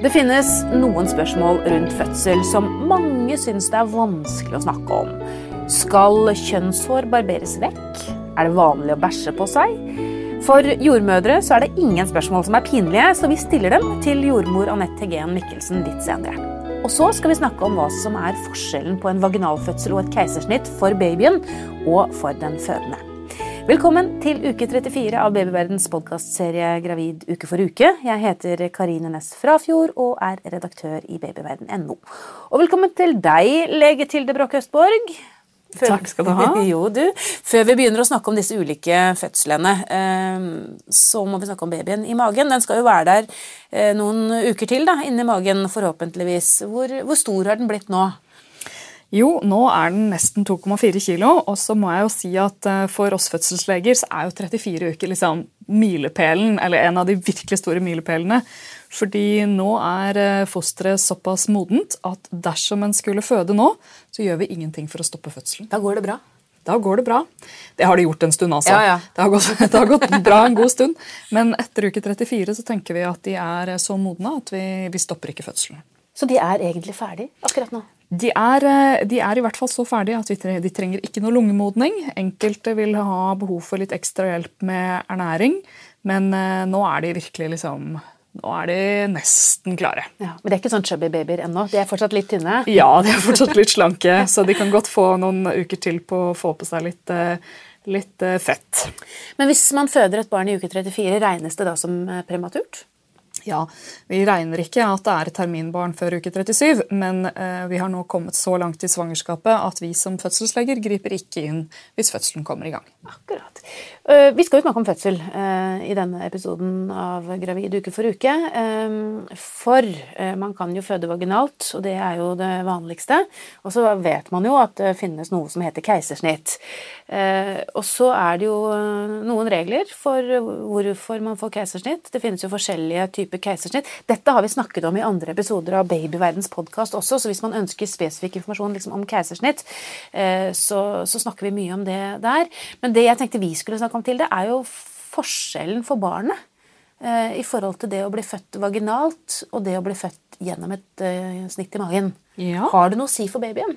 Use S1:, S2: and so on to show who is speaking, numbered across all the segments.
S1: Det finnes noen spørsmål rundt fødsel som mange syns det er vanskelig å snakke om. Skal kjønnshår barberes vekk? Er det vanlig å bæsje på seg? For jordmødre så er det ingen spørsmål som er pinlige, så vi stiller dem til jordmor Anette Hegen Mikkelsen litt senere. Og så skal vi snakke om hva som er forskjellen på en vaginalfødsel og et keisersnitt for babyen og for den fødende. Velkommen til uke 34 av Babyverdens podkastserie Gravid uke for uke. Jeg heter Karine Næss Frafjord og er redaktør i babyverden.no. Og velkommen til deg, lege Tilde Broch Østborg.
S2: Før, Takk skal du ha.
S1: Jo, du. Før vi begynner å snakke om disse ulike fødslene, eh, så må vi snakke om babyen i magen. Den skal jo være der eh, noen uker til, da, inni magen forhåpentligvis. Hvor, hvor stor har den blitt nå?
S2: Jo, nå er den nesten 2,4 kilo. Og så må jeg jo si at eh, for oss fødselsleger så er jo 34 uker liksom milepælen, eller en av de virkelig store milepælene. Fordi nå er eh, fosteret såpass modent at dersom en skulle føde nå, så gjør vi ingenting for å stoppe fødselen.
S1: Da går det bra?
S2: Da går det bra. Det har det gjort en stund, altså.
S1: Ja, ja.
S2: Det, har gått, det, har gått, bra en god stund. Men etter uke 34 så tenker vi at de er så modne at vi, vi stopper ikke fødselen.
S1: Så de er egentlig ferdig akkurat nå?
S2: De er, eh, de er, i hvert fall så ferdige at de trenger ikke noe lungemodning. Enkelte vil ha behov for litt ekstra hjelp med ernæring, men eh, nå er de virkelig liksom nå er de nesten klare.
S1: Ja, men det er ikke sånn chubby babyer ennå? De er fortsatt litt tynne?
S2: Ja, de er fortsatt litt slanke, så de kan godt få noen uker til på å få på seg litt, eh, litt fett.
S1: Men hvis man føder et barn i uke 34, regnes det da som prematurt?
S2: Ja, Vi regner ikke at det er terminbarn før uke 37, men eh, vi har nå kommet så langt i svangerskapet at vi som fødselsleger griper ikke inn hvis fødselen kommer i gang.
S1: Akkurat. Uh, vi skal jo snakke om fødsel uh, i denne episoden av Gravid uke for uke. For man kan jo føde vaginalt, og det er jo det vanligste. Og så vet man jo at det finnes noe som heter keisersnitt. Og så er det jo noen regler for hvorfor man får keisersnitt. Det finnes jo forskjellige typer type keisersnitt. Dette har vi snakket om i andre episoder av Babyverdens podkast også, så hvis man ønsker spesifikk informasjon liksom, om keisersnitt, eh, så, så, snakker vi mye om det der. Men det jeg tenkte vi skulle snakke om til det, er jo forskjellen for barnet eh, i forhold til det å bli født vaginalt og det å bli født gjennom et eh, snitt i magen.
S2: Ja.
S1: Har det noe å si for babyen?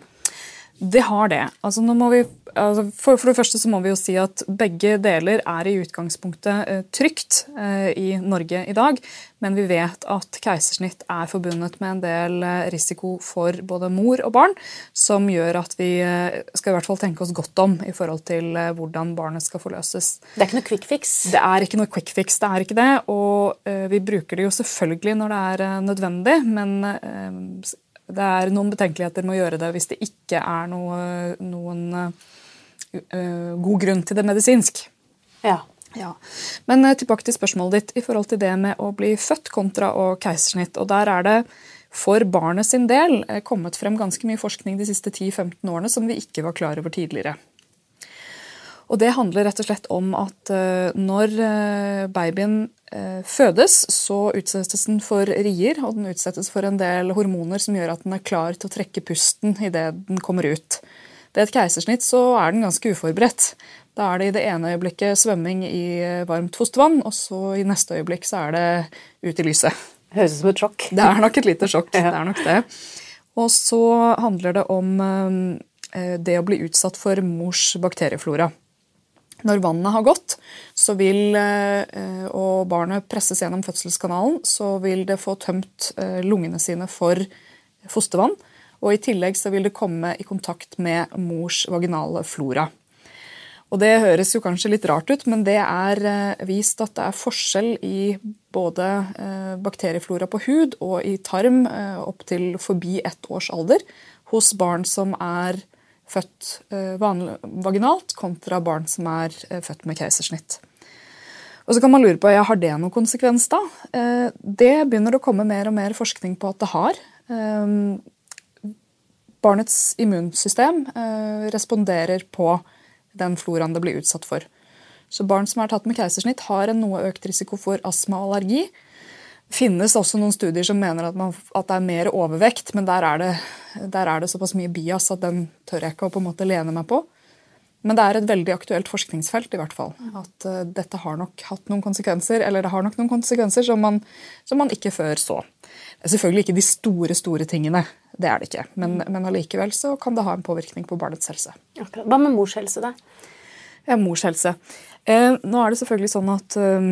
S2: Det har det. Altså, vi, altså, for, for, det første så må vi jo si at begge deler er i utgangspunktet eh, trygt eh, i Norge i dag. Men vi vet at keisersnitt er forbundet med en del eh, risiko for både mor og barn, som gjør at vi skal i hvert fall tenke oss godt om i forhold til hvordan barnet skal forløses.
S1: Det er ikke noe quick fix?
S2: Det er ikke noe quick fix. det er ikke det, Og vi bruker det jo selvfølgelig når det er nødvendig, men det er noen betenkeligheter med å gjøre det hvis det ikke er noe, noen uh, god grunn til det medisinsk.
S1: Ja.
S2: ja. Men uh, tilbake til spørsmålet ditt i forhold til det med å bli født kontra og keisersnitt. Og der er det for barnet sin del kommet frem ganske mye forskning de siste 10-15 årene som vi ikke var klar over tidligere. Og Det handler rett og slett om at når babyen Eh, fødes, så utsettes den for rier, og den utsettes for en del hormoner som gjør at den er klar til å trekke pusten idet den kommer ut. Er et keisersnitt, så er den ganske uforberedt. Da er det i det ene øyeblikket svømming i eh, varmt fostervann, og så i neste øyeblikk så er det ut i lyset.
S1: Høres ut som et sjokk.
S2: Det er nok et lite sjokk. ja. det er nok det. Og så handler det om eh, det å bli utsatt for mors bakterieflora. Når vannet har gått vil, eh, og barnet presses gjennom fødselskanalen, så vil det få tømt eh, lungene sine for fostervann. Og I tillegg så vil det komme i kontakt med mors vaginale flora. Og Det høres jo kanskje litt rart ut, men det er eh, vist at det er forskjell i både bakterieflora på hud og i tarm opp til forbi ett års alder hos barn som er født eh, vaginalt, kontra barn som er eh, født med keisersnitt. Og så kan man lure på ja, har det noen konsekvens. da? Eh, det begynner å komme mer og mer forskning på at det har. Barnets immunsystem responderer på den floraen det blir utsatt for. Så Barn som er tatt med keisersnitt, har en noe økt risiko for astma og allergi finnes også noen studier som mener at, man, at det er mer overvekt, men der er, det, der er, det, såpass mye bias at den tør jeg ikke å på en måte lene meg på. Men det er et veldig aktuelt forskningsfelt, i hvert fall. At uh, dette har nok hatt noen konsekvenser, eller det har nok noen konsekvenser som man, som man ikke før så. Det er selvfølgelig ikke de store, store tingene. Det er det ikke. Men, men allikevel så kan det ha en påvirkning på barnets helse.
S1: Akkurat. Hva med mors helse, da?
S2: Ja, mors helse. Uh, nå er det selvfølgelig sånn at eh,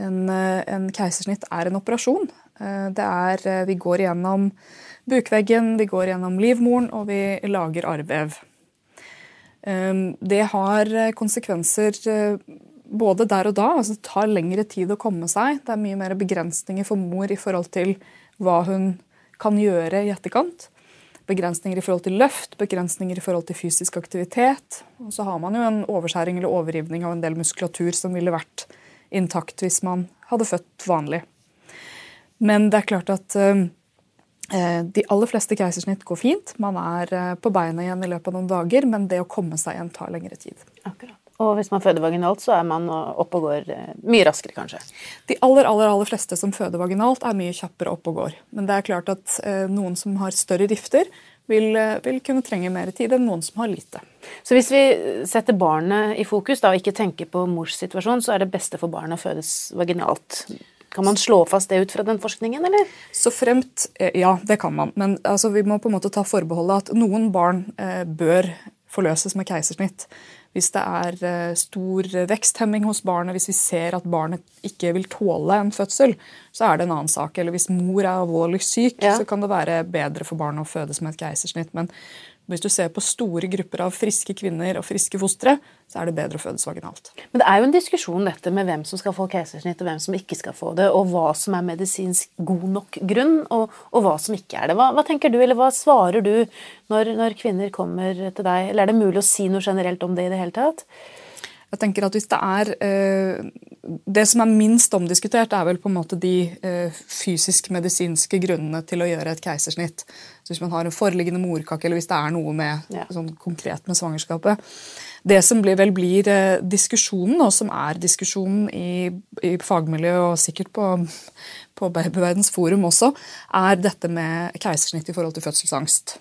S2: en, en, keisersnitt er en operasjon. Eh, det er, eh, vi går gjennom bukveggen, vi går gjennom livmoren, og vi lager arrvev. Det har eh, konsekvenser eh, både der og da. altså Det tar lengre tid å komme seg. Det er mye mer begrensninger for mor i forhold til hva hun kan gjøre i etterkant. Begrensninger i forhold til løft, begrensninger i forhold til fysisk aktivitet. Og så har man jo en overskjæring eller overrivning av en del muskulatur som ville vært intakt hvis man hadde født vanlig. Men det er klart at eh, Eh, de aller fleste keisersnitt går fint. Man er eh, på beina igjen i løpet av noen dager, men det å komme seg igjen tar lengre tid.
S1: Akkurat. Og hvis man føder vaginalt, så er man oppe og går eh, mye raskere, kanskje?
S2: De aller, aller, aller fleste som føder vaginalt, er mye kjappere oppe og går. Men det er klart at noen som har større rifter, vil, vil, kunne trenge mer tid enn noen som har lite.
S1: Så hvis vi setter barnet i fokus da, og ikke tenker på mors situasjon, så er det beste for barnet å fødes vaginalt? Kan man slå fast det ut fra den forskningen, eller?
S2: Så fremt eh, Ja, det kan man. Men altså, vi må på en måte ta forbeholdet at noen barn eh, bør forløses med keisersnitt. Hvis det er eh, stor veksthemming hos barnet, hvis vi ser at barnet ikke vil tåle en fødsel, så er det en annen sak. Eller hvis mor er alvorlig syk, ja. så kan det være bedre for barnet å fødes med et keisersnitt. Men hvis du ser på store grupper av friske kvinner og friske fostre, så er det bedre å fødes vaginalt.
S1: Men det er jo en diskusjon dette med hvem som skal få keisersnitt, og hvem som ikke skal få det, og hva som er medisinsk god nok grunn, og, og hva som ikke er det. Hva, hva, tenker du, eller hva svarer du når, når kvinner kommer til deg? Eller er det mulig å si noe generelt om det i det hele tatt?
S2: Jeg tenker at hvis det er eh, Det som er minst omdiskutert, er vel på en måte de eh, fysisk-medisinske grunnene til å gjøre et keisersnitt. Så Hvis man har en foreliggende morkake, eller hvis det er noe med, ja. sånn konkret med svangerskapet. Det som blir, vel blir eh, diskusjonen, og som er diskusjonen i, i fagmiljøet og sikkert på, på Babyverdens forum også, er dette med keisersnitt i forhold til fødselsangst.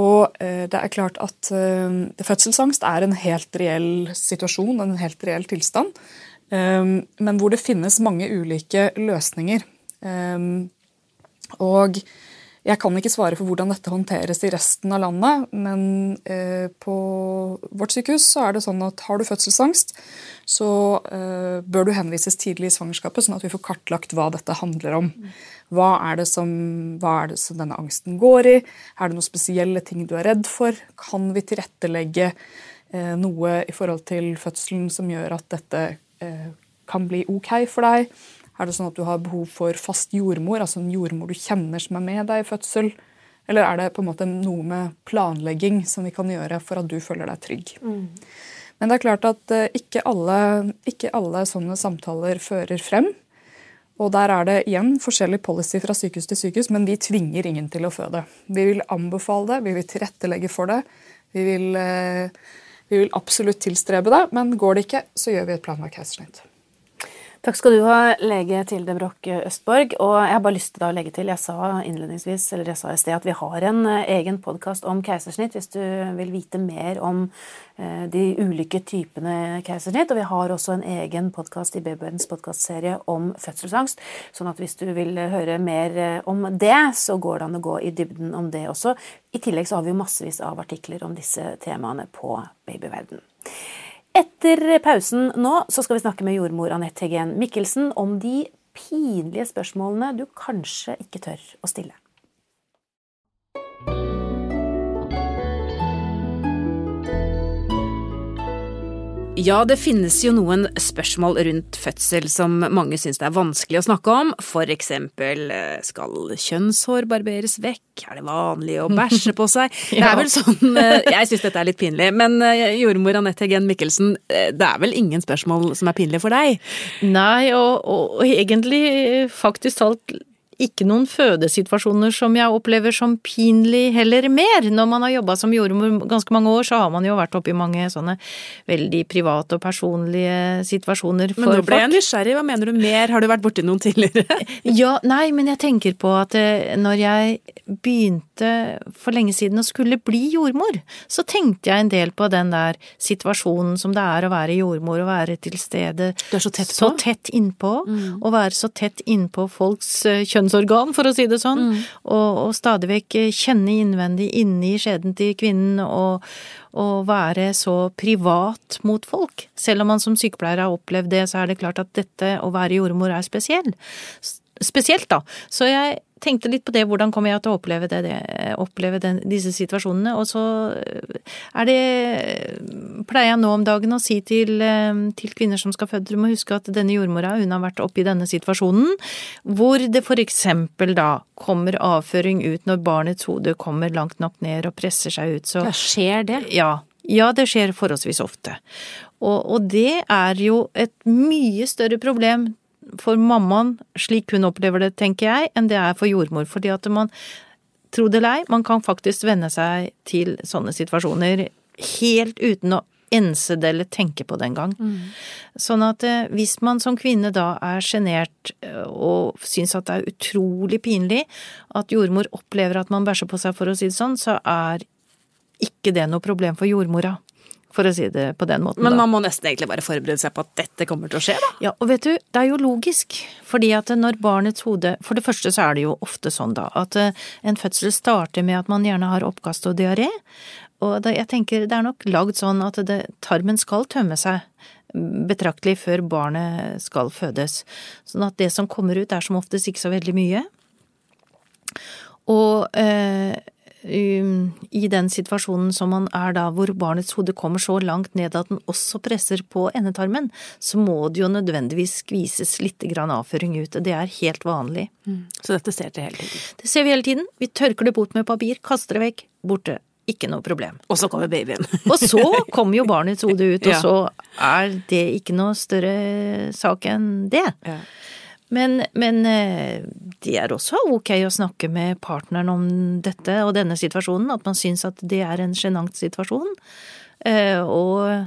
S2: Og eh, det er klart at eh, fødselsangst er en helt reell situasjon, en helt reell tilstand. Eh, men hvor det finnes mange ulike løsninger. Og jeg kan ikke svare for hvordan dette håndteres i resten av landet, men eh, på vårt sykehus så er det sånn at har du fødselsangst, så eh, bør du henvises tidlig i svangerskapet, sånn at vi får kartlagt hva dette handler om. Hva er, som, hva er det som denne angsten går i? Er det noen spesielle ting du er redd for? Kan vi tilrettelegge eh, noe i forhold til fødselen som gjør at dette kan bli ok for deg? Er det sånn at du har behov for fast jordmor, altså en jordmor du kjenner som er med deg i fødsel? Eller er det på en måte noe med planlegging som vi kan gjøre for at du føler deg trygg? Mm. Men det er klart at eh, ikke alle, ikke alle sånne samtaler fører frem. Og der er det igjen forskjellig policy fra sykehus til sykehus, men vi tvinger ingen til å føde. Vi vil anbefale det, vi vil tilrettelegge for det. Vi vil, eh, vi vil absolutt tilstrebe det, men går det ikke, så gjør vi et planlagt keisersnitt.
S1: Takk skal du ha, lege Tilde Broch Østborg. Og jeg har bare lyst til å legge til, jeg sa innledningsvis, eller jeg sa i sted, at vi har en eh, egen podkast om keisersnitt hvis du vil vite mer om eh, de ulike typene keisersnitt. Og vi har også en egen podkast i Babyens podkastserie om fødselsangst. Sånn at hvis du vil høre mer eh, om det, så går det an å gå i dybden om det også. I tillegg så har vi jo massevis av artikler om disse temaene på Babyverden. Etter pausen nå så skal vi snakke med jordmor Anette Hegen Mikkelsen om de pinlige spørsmålene du kanskje ikke tør å stille. Ja, det finnes jo noen spørsmål rundt fødsel som mange syns det er vanskelig å snakke om. For eksempel eh, skal kjønnshår barberes vekk? Er det vanlig å bæsje på seg? Det er vel sånn eh, Jeg syns dette er litt pinlig, men eh, jordmor Anette Gen Mikkelsen, det er vel ingen spørsmål som er pinlige for deg?
S3: Nei, og, og, og egentlig faktisk talt ikke noen fødesituasjoner som jeg opplever som pinlig heller mer. Når man har jobba som jordmor ganske mange år, så har man jo vært oppi mange sånne veldig private og personlige situasjoner
S1: for folk. Men nå ble jeg nysgjerrig, hva mener du mer, har du vært borti noen tidligere?
S3: ja, nei, men jeg tenker på at eh, når jeg begynte for lenge siden å skulle bli jordmor, så tenkte jeg en del på den der situasjonen som det er å være jordmor og være til stede
S1: Du så tett på?
S3: Så tett innpå. Mm. Og være så tett innpå folks eh, kjønnsorgan, for å si det sånn. Mm. Og, og, stadig vekk kjenne innvendig inni skjeden til kvinnen og, og være så privat mot folk. Selv om man som sykepleier har opplevd det, så er det klart at dette å være jordmor er spesiell. Spesielt, da. Så jeg tenkte litt på det, hvordan kommer jeg til å oppleve, det, det, oppleve den, disse situasjonene. Og så er det Pleier jeg nå om dagen å si til, eh, til kvinner som skal føde, du må huske at denne jordmora hun har vært oppe i denne situasjonen, hvor det for eksempel da kommer avføring ut når barnets hode kommer langt nok ned og presser seg ut.
S1: Så, ja, skjer det?
S3: Ja. Ja, det skjer forholdsvis ofte. Og, og, det er jo et mye større problem for mammaen, slik hun opplever det, tenker jeg, enn det er for jordmor. Fordi at man, tro det eller ei, man kan faktisk venne seg til sånne situasjoner helt uten å ense det eller tenke på det engang. Mm. Sånn at eh, hvis man som kvinne da er sjenert eh, og syns at det er utrolig pinlig at jordmor opplever at man bæsjer på seg, for å si det sånn, så er ikke det noe problem for jordmora for å si det på den måten.
S1: Men man
S3: da.
S1: må nesten egentlig bare forberede seg på at dette kommer til å skje, da.
S3: Ja, og vet du, det er jo logisk. Fordi at når barnets hode For det første så er det jo ofte sånn, da, at eh, en fødsel starter med at man gjerne har oppkast og diaré. Og da, jeg tenker det er nok lagd sånn at det, tarmen skal tømme seg betraktelig før barnet skal fødes. Sånn at det som kommer ut er som oftest ikke så veldig mye. Og øh, i den situasjonen som man er da, hvor barnets hode kommer så langt ned at den også presser på endetarmen, så må det jo nødvendigvis skvises litt grann avføring ut. Det er helt vanlig.
S1: Mm. Så dette ser dere hele tiden?
S3: Det ser vi hele tiden. Vi tørker det bort med papir, kaster det vekk, borte. Ikke noe problem.
S1: Og så kommer babyen.
S3: og så kommer jo barnets hode ut, og så er det ikke noe større sak enn det. Ja. Men, men, eh, det er også ok å snakke med partneren om dette og denne situasjonen, at man syns at det er en sjenant situasjon. Eh, og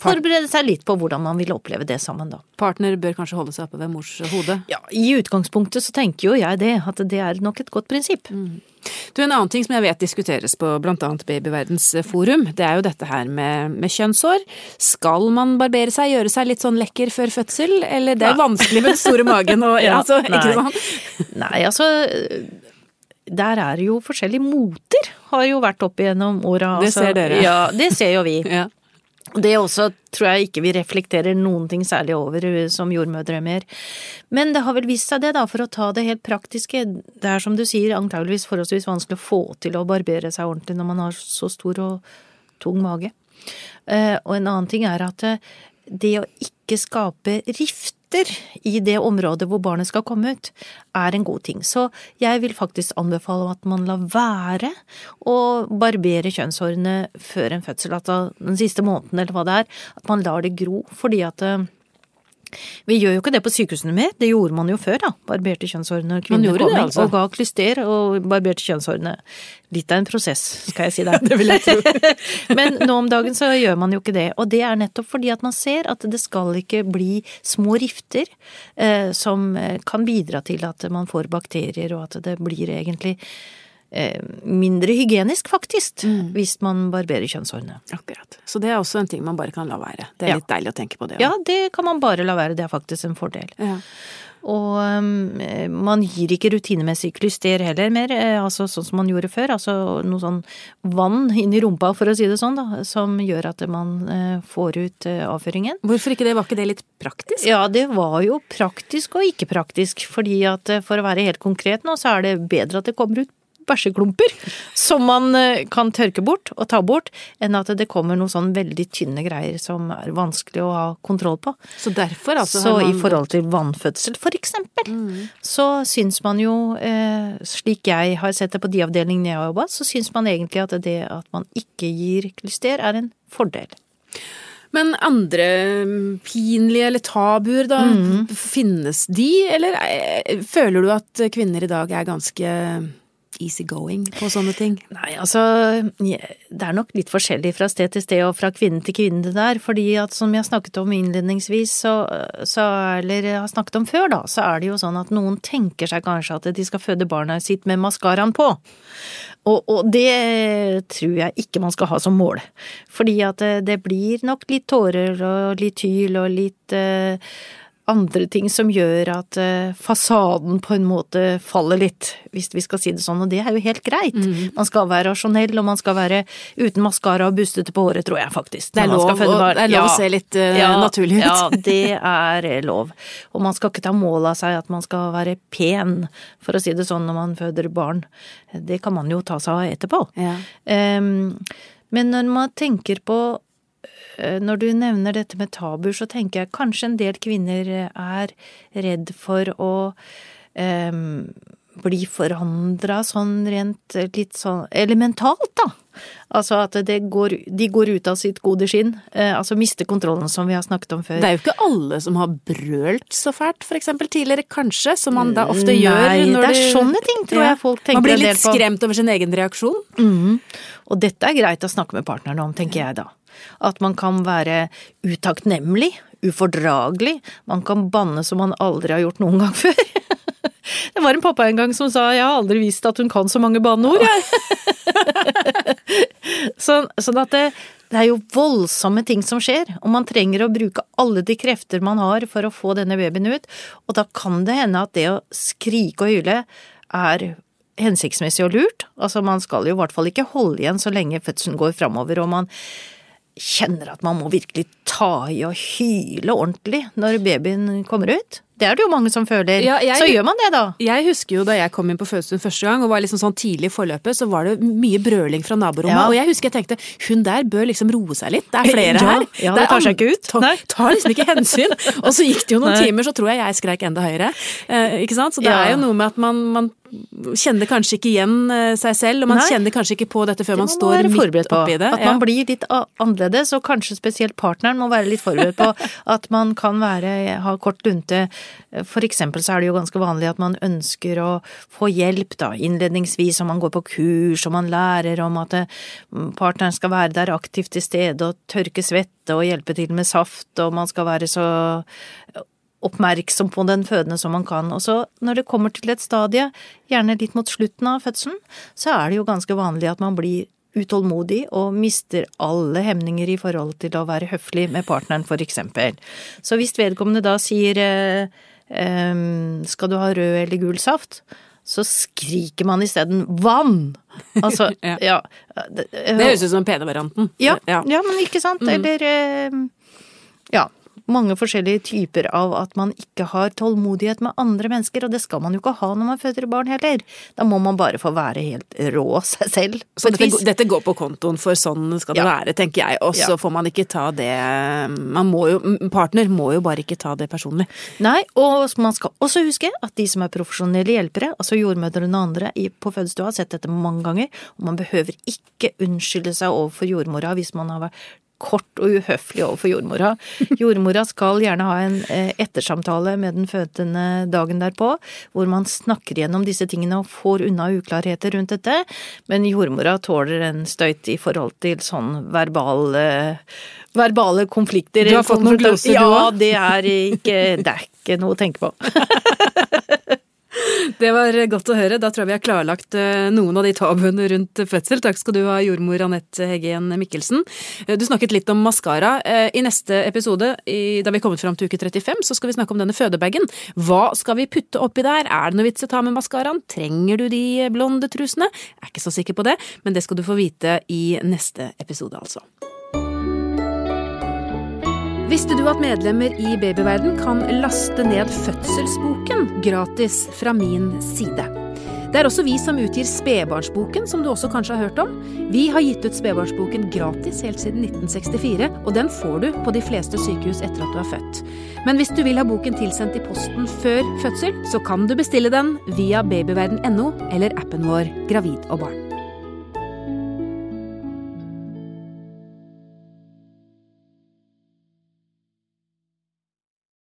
S3: forberede seg litt på hvordan man vil oppleve det sammen, da.
S1: Partner bør kanskje holde seg oppe ved mors hode?
S3: Ja, i utgangspunktet så tenker jo jeg det, at det er nok et godt prinsipp. Mm.
S1: Du, En annen ting som jeg vet diskuteres på annet Babyverdens forum, det er jo dette her med, med kjønnshår. Skal man barbere seg, gjøre seg litt sånn lekker før fødsel, eller det er ja. vanskelig med den store magen og ja, altså, nei. ikke
S3: sant? Nei, altså der er jo forskjellige moter, har jo vært opp igjennom åra.
S1: Det ser
S3: altså.
S1: dere.
S3: Ja, det ser jo vi. ja. Det også tror jeg ikke vi reflekterer noen ting særlig over eh, som jordmødre mer. Men det har vel vist seg det, da, for å ta det helt praktiske. Det er som du sier, antageligvis forholdsvis vanskelig å få til å barbere seg ordentlig når man har så stor og tung mage. Eh, og en annen ting er at eh, det å ikke skape rift i det området hvor barnet skal komme ut, er en god ting. Så jeg vil faktisk anbefale at man lar være å barbere kjønnshårene før en fødsel, altså den siste måneden eller hva det er. At man lar det gro, fordi at eh, vi gjør jo ikke det på sykehusene mer, det gjorde man jo før, da. Barberte kjønnshårene når kvinner kom inn, altså. og ga klyster og barberte kjønnshårene. Litt av en prosess, skal jeg si deg.
S1: det vil jeg tro.
S3: Men nå om dagen så gjør man jo ikke det, og det er nettopp fordi at man ser at det skal ikke bli små rifter eh, som eh, kan bidra til at man får bakterier, og at det blir egentlig mindre hygienisk, faktisk, mm. hvis man barberer kjønnshårene.
S1: Akkurat. Så det er også en ting man bare kan la være. Det er ja. litt deilig å tenke på det
S3: òg. Ja, det kan man bare la være. Det er faktisk en fordel. Ja. Og um, man gir ikke rutinemessig klyster heller mer, eh, altså sånn som man gjorde før. Altså noe sånn vann inn i rumpa, for å si det sånn, da, som gjør at man uh, får ut uh, avføringen.
S1: Hvorfor ikke det? Var ikke det litt praktisk?
S3: Ja, det var jo praktisk og ikke praktisk. Fordi at for å være helt konkret nå, så er det bedre at det kommer ut bæsjeklumper som man eh, kan tørke bort og ta bort, enn at det kommer noen sånn veldig tynne greier som er vanskelig å ha kontroll på.
S1: Så derfor altså
S3: Så man... i forhold til vannfødsel, for eksempel, mm. så syns man jo, eh, slik jeg har sett det på de avdelingene jeg har jobba, så syns man egentlig at det at man ikke gir klyster, er en fordel.
S1: Men andre mm, pinlige eller tabuer, da?
S3: Mm.
S1: Finnes de, eller eh, føler du at kvinner i dag er ganske easygoing på sånne ting?
S3: Nei, altså det er nok litt forskjellig fra sted til sted og fra kvinne til kvinne det der, fordi at som jeg snakket om innledningsvis, så, så eller har snakket om før, da, så er det jo sånn at noen tenker seg kanskje at de skal føde barna sitt med maskaraen på. Og, og, det tror jeg ikke man skal ha som mål, fordi at det, det blir nok litt tårer og litt hyl og litt uh, andre ting som gjør at uh, fasaden på en måte faller litt, hvis vi skal si det sånn, og det er jo helt greit.
S1: Mm.
S3: Man skal være rasjonell, og man skal være uten maskara og bustete på håret, tror jeg faktisk.
S1: Det er lov, det er lov å se litt uh,
S3: Ja,
S1: naturlig ut.
S3: Ja, det er eh, lov. Og man skal ikke ta mål av seg at man skal være pen, for å si det sånn, når man føder barn. Det kan man jo ta seg av etterpå.
S1: Ja.
S3: Um, men når man tenker på eh, Når du nevner dette med tabuer, så tenker jeg kanskje en del kvinner er redd for å ehm, bli forandra sånn rent eh, litt sånn elementalt, da. Altså at det går, de går ut av sitt gode skinn. Eh, altså mister kontrollen, som vi har snakket om før.
S1: Det er jo ikke alle som har brølt så fælt, for eksempel tidligere, kanskje, som man da ofte gjør
S3: Nei,
S1: når
S3: det er
S1: du-
S3: sånne ting tror jeg folk tenker
S1: Man blir litt skremt over sin egen reaksjon.
S3: Mm. Og dette er greit å snakke med partneren om, tenker jeg da. At man kan være utakknemlig, ufordragelig, man kan banne som man aldri har gjort noen gang før. Det var en pappa en gang som sa 'jeg har aldri visst at hun kan så mange banneord', jeg. sånn, sånn at det, det er jo voldsomme ting som skjer, og man trenger å bruke alle de krefter man har for å få denne babyen ut, og da kan det hende at det å skrike og hyle er hensiktsmessig og lurt. Altså man skal jo i hvert fall ikke holde igjen så lenge fødselen går framover, og man kjenner at man må virkelig ta i og hyle ordentlig når babyen kommer ut. Det er det jo mange som føler.
S1: Ja, jeg-
S3: Så gjør man det, da.
S1: Jeg husker jo da jeg kom inn på fødestuen første gang, og var liksom sånn tidlig i forløpet, så var det mye brøling fra naborommet.
S3: Ja.
S1: Og jeg husker jeg tenkte hun der bør liksom roe seg litt. Det er flere
S3: Ja,
S1: her.
S3: ja, det
S1: det
S3: tar seg ikke ut.
S1: Tar, tar liksom ikke hensyn. Og så gikk det jo noen
S3: Nei.
S1: timer, så tror jeg jeg skreik enda høyere. Eh, ikke sant? Så det er jo noe med at man, man kjenner kanskje ikke igjen eh, seg selv, og man
S3: Nei.
S1: kjenner kanskje ikke på dette før man
S3: må
S1: står midt oppi det.
S3: At man blir litt annerledes, og kanskje spesielt partneren må være litt forberedt på at man kan være, ha kort lunte. For eksempel så er det jo ganske vanlig at man ønsker å få hjelp da, innledningsvis, og man går på kurs, og man lærer om at eh, partneren skal være der aktivt til stede og tørke svette og hjelpe til med saft, og man skal være så oppmerksom på den fødende som man kan. Og så når det kommer til et stadie, gjerne litt mot slutten av fødselen, så er det jo ganske vanlig at man blir utålmodig og mister alle hemninger i forhold til å være høflig med partneren, for eksempel. Så hvis vedkommende da sier eh, skal du ha rød eller gul saft, så skriker man isteden vann! Altså,
S1: Ja.
S3: ja.
S1: Det høres ut som den pene varianten.
S3: Ja, ja. men ikke sant? Eller eh, ja. Mange forskjellige typer av at man ikke har tålmodighet med andre mennesker, og det skal man jo ikke ha når man føder barn heller. Da må man bare få være helt rå seg selv.
S1: Så dette, dette går på kontoen, for sånn skal det
S3: Ja.
S1: være, tenker jeg. Og så
S3: Ja.
S1: får man ikke ta det Man må jo Partner må jo bare ikke ta det personlig.
S3: Nei, og man skal også huske at de som er profesjonelle hjelpere, altså jordmødrene og andre på fødestua, har sett dette mange ganger, og man behøver ikke unnskylde seg overfor jordmora hvis man har vært kort og uhøflig overfor jordmora. Jordmora skal gjerne ha en eh, ettersamtale med den fødende dagen derpå, hvor man snakker gjennom disse tingene og får unna uklarheter rundt dette, men jordmora tåler en støyt i forhold til sånn verbale verbale konflikter.
S1: Du har fått noen gloser, du
S3: Ja, det er ikke, det er ikke noe å tenke på.
S1: Det var godt å høre. Da tror jeg vi har klarlagt eh, noen av de tabuene rundt fødsel. Takk skal du ha, jordmor Anette Heggen Mikkelsen. Eh, Du snakket litt om maskara. Eh, I neste episode, da vi er kommet fram til uke 35, så skal vi snakke om denne fødebagen. Hva skal vi putte oppi der? Er det noe vits å ta med maskaraen? Trenger du de blonde trusene? Jeg er ikke så sikker på det, men det skal du få vite i neste episode, altså. Visste du at medlemmer i Babyverden kan laste ned fødselsboken gratis fra min side? Det er også vi som utgir Spedbarnsboken, som du også kanskje har hørt om. Vi har gitt ut Spedbarnsboken gratis helt siden 1964, og den får du på de fleste sykehus etter at du er født. Men hvis du vil ha boken tilsendt i posten før fødsel, så kan du bestille den via babyverden.no eller appen vår Gravid og barn.